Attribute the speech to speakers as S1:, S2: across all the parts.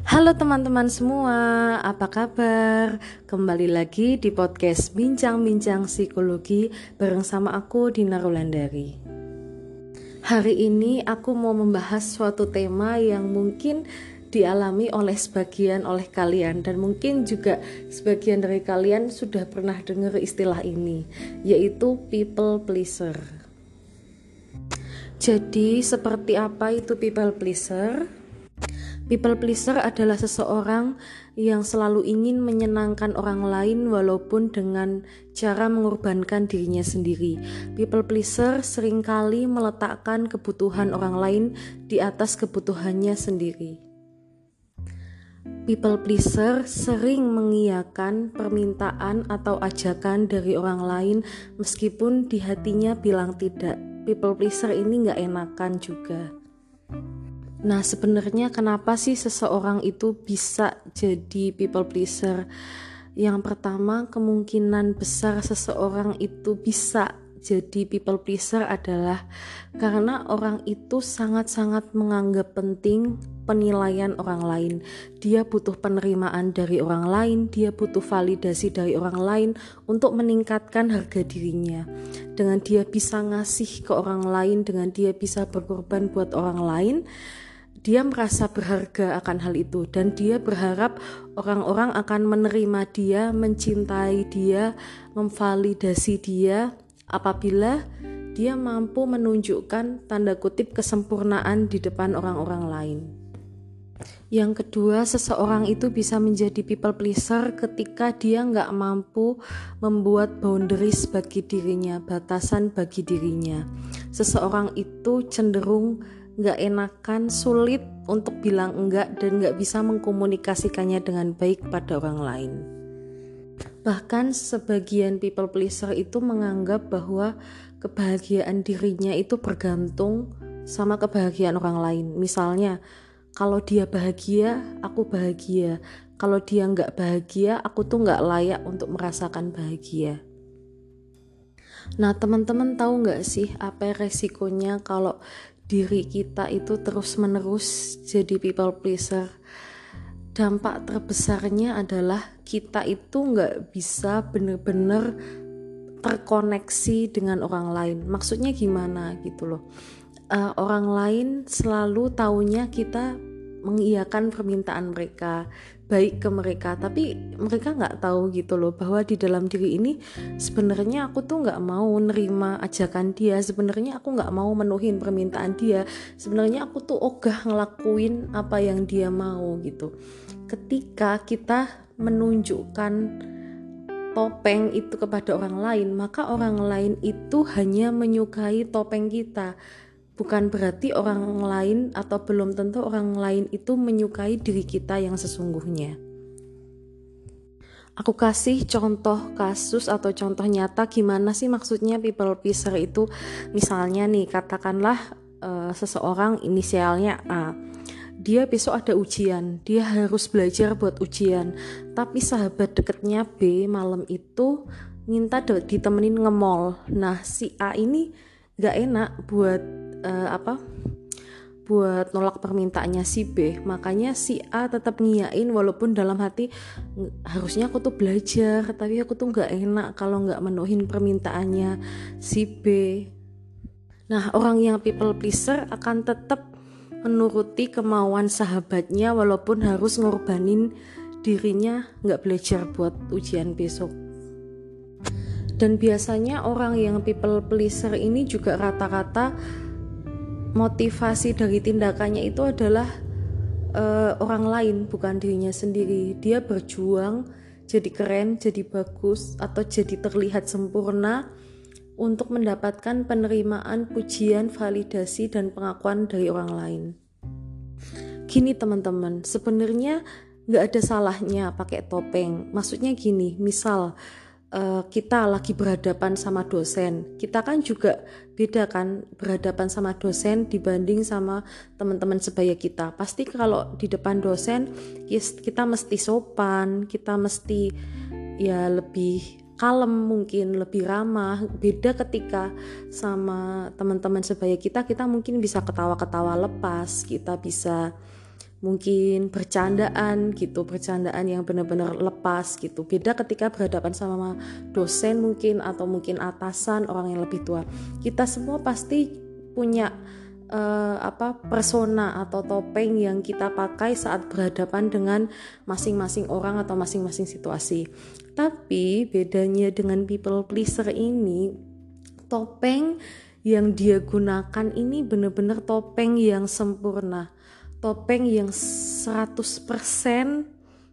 S1: Halo teman-teman semua, apa kabar? Kembali lagi di podcast Bincang-Bincang Psikologi bareng sama aku Dina Rulandari. Hari ini aku mau membahas suatu tema yang mungkin dialami oleh sebagian oleh kalian dan mungkin juga sebagian dari kalian sudah pernah dengar istilah ini, yaitu people pleaser. Jadi, seperti apa itu people pleaser? People pleaser adalah seseorang yang selalu ingin menyenangkan orang lain walaupun dengan cara mengorbankan dirinya sendiri. People pleaser sering kali meletakkan kebutuhan orang lain di atas kebutuhannya sendiri. People pleaser sering mengiyakan permintaan atau ajakan dari orang lain meskipun di hatinya bilang tidak. People pleaser ini nggak enakan juga. Nah, sebenarnya kenapa sih seseorang itu bisa jadi people pleaser? Yang pertama, kemungkinan besar seseorang itu bisa jadi people pleaser adalah karena orang itu sangat-sangat menganggap penting penilaian orang lain. Dia butuh penerimaan dari orang lain, dia butuh validasi dari orang lain untuk meningkatkan harga dirinya. Dengan dia bisa ngasih ke orang lain, dengan dia bisa berkorban buat orang lain, dia merasa berharga akan hal itu dan dia berharap orang-orang akan menerima dia, mencintai dia, memvalidasi dia apabila dia mampu menunjukkan tanda kutip kesempurnaan di depan orang-orang lain. Yang kedua, seseorang itu bisa menjadi people pleaser ketika dia nggak mampu membuat boundaries bagi dirinya, batasan bagi dirinya. Seseorang itu cenderung nggak enakan, sulit untuk bilang enggak dan nggak bisa mengkomunikasikannya dengan baik pada orang lain. Bahkan sebagian people pleaser itu menganggap bahwa kebahagiaan dirinya itu bergantung sama kebahagiaan orang lain. Misalnya, kalau dia bahagia, aku bahagia. Kalau dia nggak bahagia, aku tuh nggak layak untuk merasakan bahagia. Nah, teman-teman tahu nggak sih apa resikonya kalau diri kita itu terus-menerus jadi people pleaser. Dampak terbesarnya adalah kita itu nggak bisa bener-bener terkoneksi dengan orang lain. Maksudnya gimana gitu loh? Uh, orang lain selalu taunya kita mengiyakan permintaan mereka, baik ke mereka. Tapi mereka nggak tahu gitu loh bahwa di dalam diri ini sebenarnya aku tuh nggak mau nerima ajakan dia. Sebenarnya aku nggak mau menuhin permintaan dia. Sebenarnya aku tuh ogah ngelakuin apa yang dia mau gitu. Ketika kita menunjukkan topeng itu kepada orang lain maka orang lain itu hanya menyukai topeng kita bukan berarti orang lain atau belum tentu orang lain itu menyukai diri kita yang sesungguhnya. Aku kasih contoh kasus atau contoh nyata gimana sih maksudnya people pleaser itu. Misalnya nih, katakanlah uh, seseorang inisialnya A. Dia besok ada ujian, dia harus belajar buat ujian. Tapi sahabat deketnya B malam itu minta ditemenin nge-mall. Nah, si A ini gak enak buat uh, apa buat nolak permintaannya si B. Makanya si A tetap ngiyain walaupun dalam hati harusnya aku tuh belajar tapi aku tuh nggak enak kalau nggak menuhin permintaannya si B. Nah orang yang people pleaser akan tetap menuruti kemauan sahabatnya walaupun harus ngorbanin dirinya nggak belajar buat ujian besok. Dan biasanya orang yang people pleaser ini juga rata-rata motivasi dari tindakannya itu adalah uh, orang lain bukan dirinya sendiri. Dia berjuang jadi keren jadi bagus atau jadi terlihat sempurna untuk mendapatkan penerimaan pujian validasi dan pengakuan dari orang lain. Gini teman-teman sebenarnya nggak ada salahnya pakai topeng. Maksudnya gini misal uh, kita lagi berhadapan sama dosen, kita kan juga beda kan berhadapan sama dosen dibanding sama teman-teman sebaya kita. Pasti kalau di depan dosen kita mesti sopan, kita mesti ya lebih kalem mungkin lebih ramah beda ketika sama teman-teman sebaya kita kita mungkin bisa ketawa-ketawa lepas kita bisa mungkin bercandaan gitu bercandaan yang benar-benar lepas gitu. Beda ketika berhadapan sama dosen mungkin atau mungkin atasan orang yang lebih tua. Kita semua pasti punya uh, apa persona atau topeng yang kita pakai saat berhadapan dengan masing-masing orang atau masing-masing situasi. Tapi bedanya dengan people pleaser ini topeng yang dia gunakan ini benar-benar topeng yang sempurna topeng yang 100%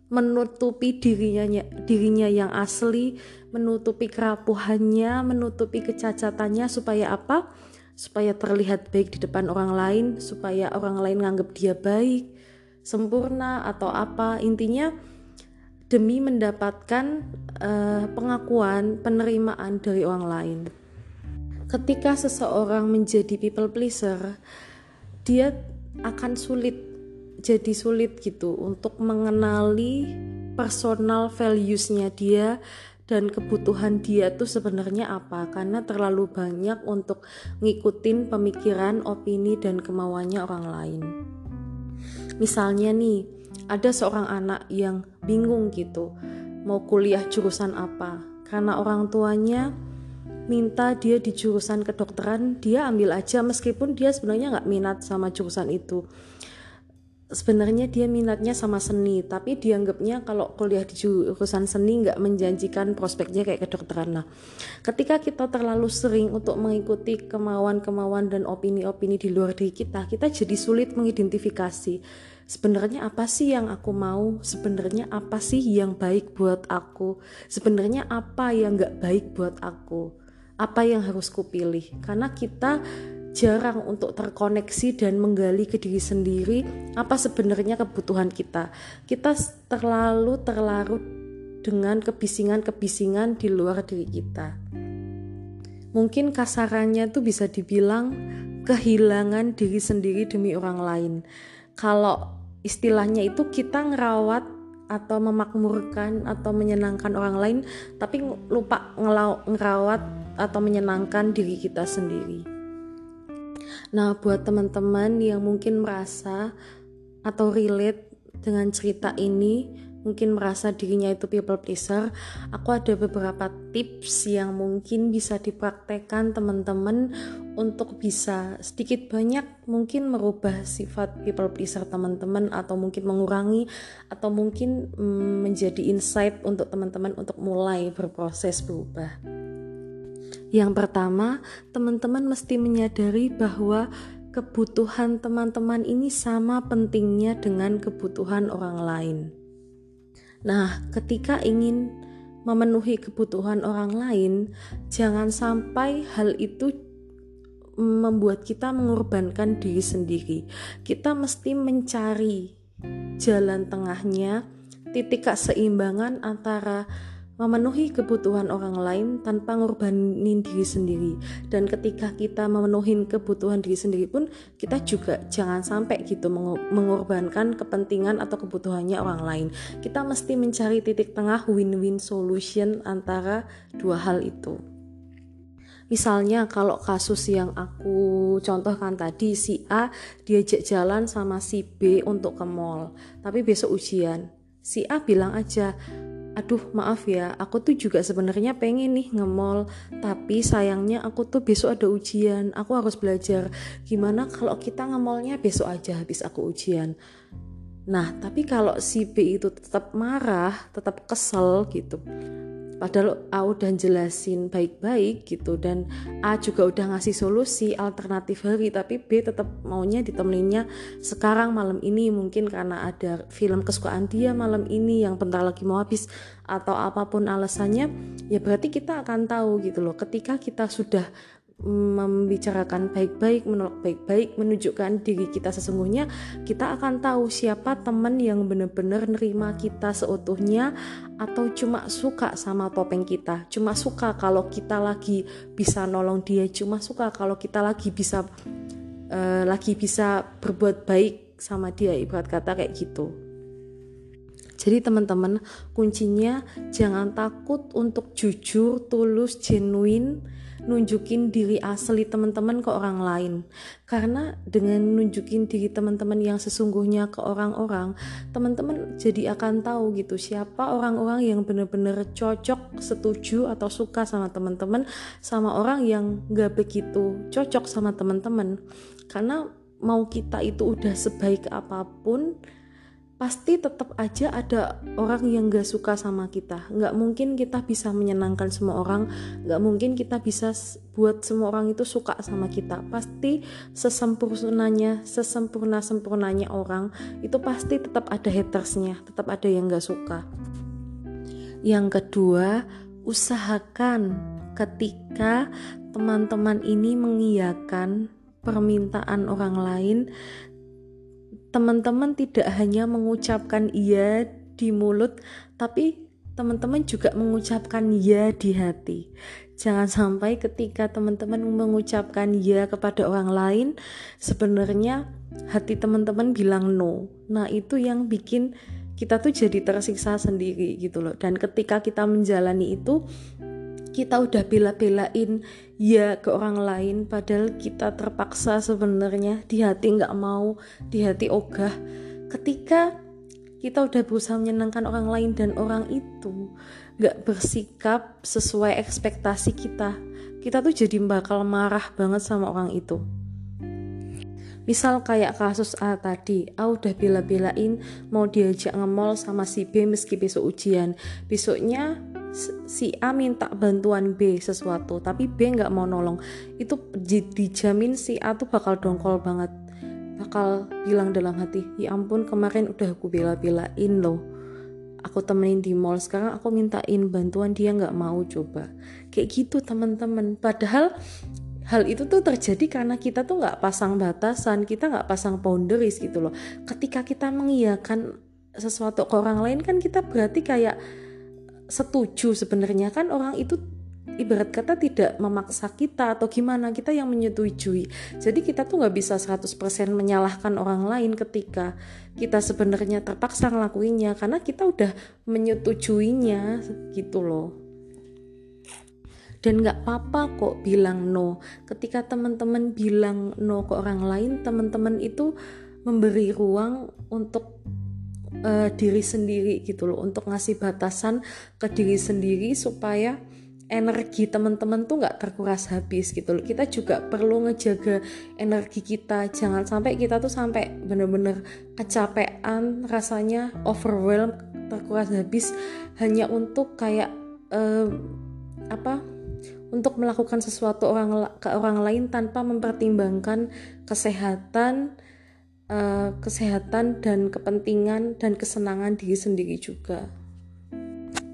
S1: menutupi dirinya dirinya yang asli, menutupi kerapuhannya, menutupi kecacatannya supaya apa? Supaya terlihat baik di depan orang lain, supaya orang lain nganggap dia baik, sempurna atau apa. Intinya demi mendapatkan uh, pengakuan, penerimaan dari orang lain. Ketika seseorang menjadi people pleaser, dia akan sulit jadi sulit gitu untuk mengenali personal values-nya dia dan kebutuhan dia tuh sebenarnya apa karena terlalu banyak untuk ngikutin pemikiran, opini dan kemauannya orang lain. Misalnya nih, ada seorang anak yang bingung gitu mau kuliah jurusan apa karena orang tuanya minta dia di jurusan kedokteran dia ambil aja meskipun dia sebenarnya nggak minat sama jurusan itu. Sebenarnya dia minatnya sama seni tapi dianggapnya kalau kuliah di jurusan seni nggak menjanjikan prospeknya kayak kedokteran. Nah ketika kita terlalu sering untuk mengikuti kemauan-kemauan dan opini-opini di luar diri kita kita jadi sulit mengidentifikasi sebenarnya apa sih yang aku mau sebenarnya apa sih yang baik buat aku sebenarnya apa yang nggak baik buat aku apa yang harus kupilih. Karena kita jarang untuk terkoneksi dan menggali ke diri sendiri apa sebenarnya kebutuhan kita. Kita terlalu terlarut dengan kebisingan-kebisingan di luar diri kita. Mungkin kasarannya tuh bisa dibilang kehilangan diri sendiri demi orang lain. Kalau istilahnya itu kita ngerawat atau memakmurkan atau menyenangkan orang lain tapi lupa ngerawat atau menyenangkan diri kita sendiri. Nah, buat teman-teman yang mungkin merasa atau relate dengan cerita ini, mungkin merasa dirinya itu people pleaser, aku ada beberapa tips yang mungkin bisa dipraktekkan teman-teman untuk bisa sedikit banyak mungkin merubah sifat people pleaser teman-teman atau mungkin mengurangi atau mungkin mm, menjadi insight untuk teman-teman untuk mulai berproses berubah. Yang pertama, teman-teman mesti menyadari bahwa kebutuhan teman-teman ini sama pentingnya dengan kebutuhan orang lain. Nah, ketika ingin memenuhi kebutuhan orang lain, jangan sampai hal itu membuat kita mengorbankan diri sendiri. Kita mesti mencari jalan tengahnya, titik keseimbangan antara memenuhi kebutuhan orang lain tanpa ngorbanin diri sendiri. Dan ketika kita memenuhi kebutuhan diri sendiri pun kita juga jangan sampai gitu mengorbankan kepentingan atau kebutuhannya orang lain. Kita mesti mencari titik tengah win-win solution antara dua hal itu. Misalnya kalau kasus yang aku contohkan tadi si A diajak jalan sama si B untuk ke mall, tapi besok ujian. Si A bilang aja, aduh maaf ya aku tuh juga sebenarnya pengen nih nge-mall tapi sayangnya aku tuh besok ada ujian aku harus belajar. Gimana kalau kita nge-mallnya besok aja habis aku ujian? Nah tapi kalau si B itu tetap marah tetap kesel gitu Padahal A udah jelasin baik-baik gitu dan A juga udah ngasih solusi alternatif hari tapi B tetap maunya ditemeninnya sekarang malam ini. Mungkin karena ada film kesukaan dia malam ini yang bentar lagi mau habis atau apa pun alasannya ya berarti kita akan tahu gitu loh. Ketika kita sudah membicarakan baik-baik, menolak baik-baik, menunjukkan diri kita sesungguhnya, kita akan tahu siapa teman yang benar-benar nerima kita seutuhnya atau cuma suka sama topeng kita, cuma suka kalau kita lagi bisa nolong dia, cuma suka kalau kita lagi bisa uh, lagi bisa berbuat baik sama dia, ibarat kata kayak gitu. Jadi teman-teman, kuncinya jangan takut untuk jujur, tulus, genuine nunjukin diri asli teman-teman ke orang lain. Karena dengan nunjukin diri teman-teman yang sesungguhnya ke orang-orang teman-teman jadi akan tahu gitu siapa orang-orang yang benar-benar cocok setuju atau suka sama teman-teman sama orang yang gak begitu cocok sama teman-teman. Karena mau kita itu udah sebaik apa pun pasti tetap aja ada orang yang gak suka sama kita. Gak mungkin kita bisa menyenangkan semua orang. Gak mungkin kita bisa buat semua orang itu suka sama kita. Pasti sesempurnanya sesempurna sempurnanya orang itu pasti tetap ada hatersnya tetap ada yang gak suka. Yang kedua usahakan ketika teman-teman ini mengiyakan permintaan orang lain teman-teman tidak hanya mengucapkan iya di mulut, tapi teman-teman juga mengucapkan ya di hati. Jangan sampai ketika teman-teman mengucapkan ya kepada orang lain, sebenarnya hati teman-teman bilang no. Nah, itu yang bikin kita tuh jadi tersiksa sendiri gitu loh. Dan ketika kita menjalani itu, kita udah bela-belain ya ke orang lain. Padahal kita terpaksa sebenarnya. Di hati nggak mau di hati ogah. Ketika kita udah berusaha menyenangkan orang lain dan orang itu nggak bersikap sesuai ekspektasi kita kita tuh jadi bakal marah banget sama orang itu. Misal kayak kasus A tadi, A udah bela-belain mau diajak nge-mall sama si B meski besok ujian. Besoknya si A minta bantuan B sesuatu tapi B nggak mau nolong. Itu dijamin si A tuh bakal dongkol banget. Bakal bilang dalam hati ya ampun kemarin udah aku bela-belain loh. Aku temenin di mall sekarang aku mintain bantuan dia nggak mau coba. Kayak gitu teman-teman. Padahal hal itu tuh terjadi karena kita tuh nggak pasang batasan kita nggak pasang boundaries gitu loh. Ketika kita mengiyakan sesuatu ke orang lain kan kita berarti kayak setuju sebenarnya. Kan orang itu ibarat kata tidak memaksa kita atau gimana kita yang menyetujui. Jadi kita tuh nggak bisa 100% menyalahkan orang lain ketika kita sebenarnya terpaksa ngelakuinnya karena kita udah menyetujuinya gitu loh. Dan nggak apa-apa kok bilang no. Ketika teman-teman bilang no ke orang lain teman-teman itu memberi ruang untuk uh, diri sendiri gitu loh untuk ngasih batasan ke diri sendiri supaya energi teman-teman tuh nggak terkuras habis gitu loh. Kita juga perlu ngejaga energi kita. Jangan sampai kita tuh sampai bener-bener kecapean rasanya overwhelm terkuras habis hanya untuk kayak uh, apa untuk melakukan sesuatu orang ke orang lain tanpa mempertimbangkan kesehatan uh, kesehatan dan kepentingan dan kesenangan diri sendiri juga.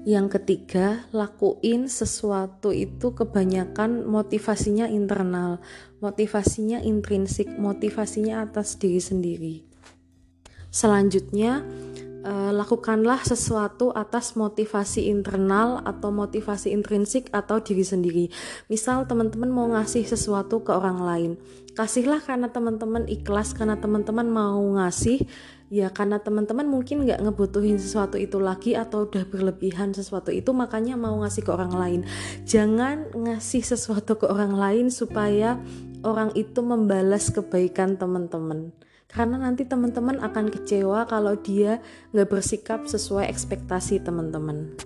S1: Yang ketiga, lakuin sesuatu itu kebanyakan motivasinya internal, motivasinya intrinsik, motivasinya atas diri sendiri. Selanjutnya, uh, lakukanlah sesuatu atas motivasi internal atau motivasi intrinsik atau diri sendiri. Misal teman-teman mau ngasih sesuatu ke orang lain, kasihlah karena teman-teman ikhlas, karena teman-teman mau ngasih, ya karena teman-teman mungkin nggak ngebutuhin sesuatu itu lagi atau udah berlebihan sesuatu itu makanya mau ngasih ke orang lain. Jangan ngasih sesuatu ke orang lain supaya orang itu membalas kebaikan teman-teman karena nanti teman-teman akan kecewa kalau dia nggak bersikap sesuai ekspektasi teman-teman.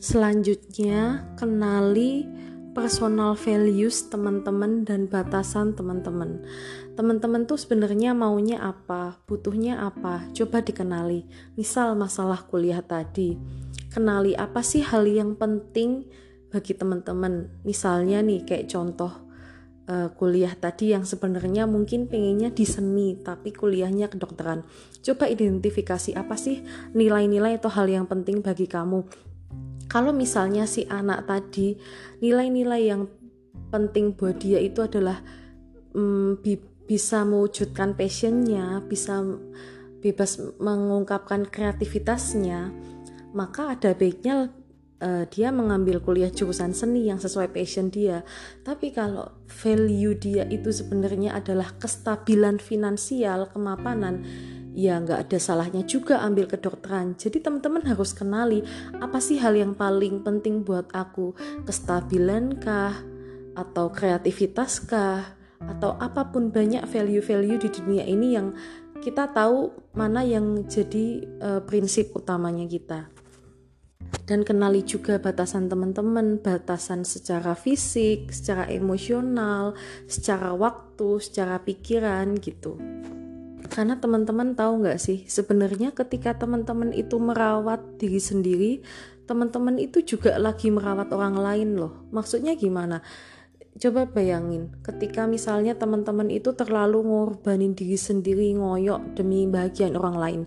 S1: Selanjutnya, kenali personal values teman-teman dan batasan teman-teman. Teman-teman tuh sebenarnya maunya apa, butuhnya apa, coba dikenali. Misal masalah kuliah tadi, kenali apa sih hal yang penting bagi teman-teman. Misalnya nih kayak contoh uh, kuliah tadi yang sebenarnya mungkin pengennya di seni tapi kuliahnya kedokteran. Coba identifikasi apa sih nilai-nilai atau hal yang penting bagi kamu. Kalau misalnya si anak tadi nilai-nilai yang penting buat dia itu adalah um, bi bisa mewujudkan passionnya, bisa bebas mengungkapkan kreativitasnya, maka ada baiknya uh, dia mengambil kuliah jurusan seni yang sesuai passion dia. Tapi kalau value dia itu sebenarnya adalah kestabilan finansial, kemapanan, ya nggak ada salahnya juga ambil kedokteran. Jadi teman-teman harus kenali apa sih hal yang paling penting buat aku, kestabilan kah, atau kreativitas kah atau apa pun banyak value-value di dunia ini yang kita tahu mana yang jadi uh, prinsip utamanya kita dan kenali juga batasan teman-teman, batasan secara fisik, secara emosional, secara waktu, secara pikiran gitu. Karena teman-teman tahu nggak sih, sebenarnya ketika teman-teman itu merawat diri sendiri, teman-teman itu juga lagi merawat orang lain loh. Maksudnya gimana? Coba bayangin, ketika misalnya teman-teman itu terlalu ngorbanin diri sendiri, ngoyok demi bagian orang lain.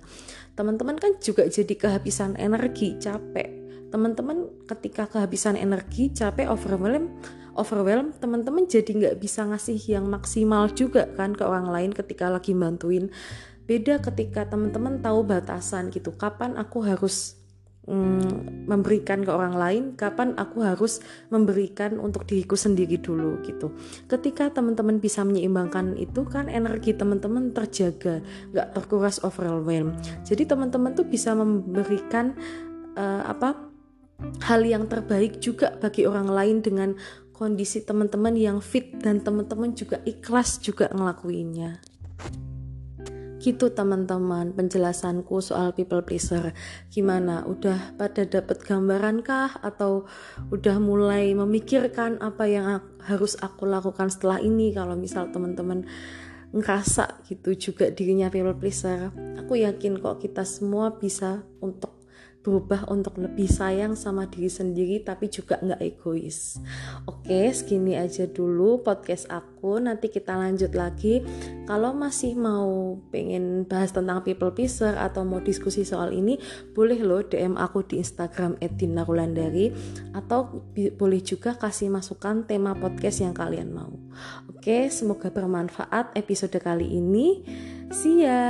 S1: Teman-teman kan juga jadi kehabisan energi, capek teman-teman ketika kehabisan energi capek overwhelm overwhelm teman-teman jadi nggak bisa ngasih yang maksimal juga kan ke orang lain ketika lagi bantuin. Beda ketika teman-teman tahu batasan gitu kapan aku harus mm, memberikan ke orang lain kapan aku harus memberikan untuk diriku sendiri dulu gitu. Ketika teman-teman bisa menyeimbangkan itu kan energi teman-teman terjaga nggak terkuras overwhelm. Jadi teman-teman tuh bisa memberikan uh, apa hal yang terbaik juga bagi orang lain dengan kondisi teman-teman yang fit dan teman-teman juga ikhlas juga ngelakuinnya. Gitu teman-teman penjelasanku soal people pleaser. Gimana? Udah pada dapat gambaran kah atau udah mulai memikirkan apa yang harus aku lakukan setelah ini kalau misal teman-teman ngerasa gitu juga dirinya people pleaser. Aku yakin kok kita semua bisa untuk berubah untuk lebih sayang sama diri sendiri tapi juga nggak egois. Oke segini aja dulu podcast aku. Nanti kita lanjut lagi. Kalau masih mau pengen bahas tentang people pleaser atau mau diskusi soal ini boleh lo DM aku di Instagram @dinarulandari atau boleh juga kasih masukan tema podcast yang kalian mau. Oke semoga bermanfaat episode kali ini. See ya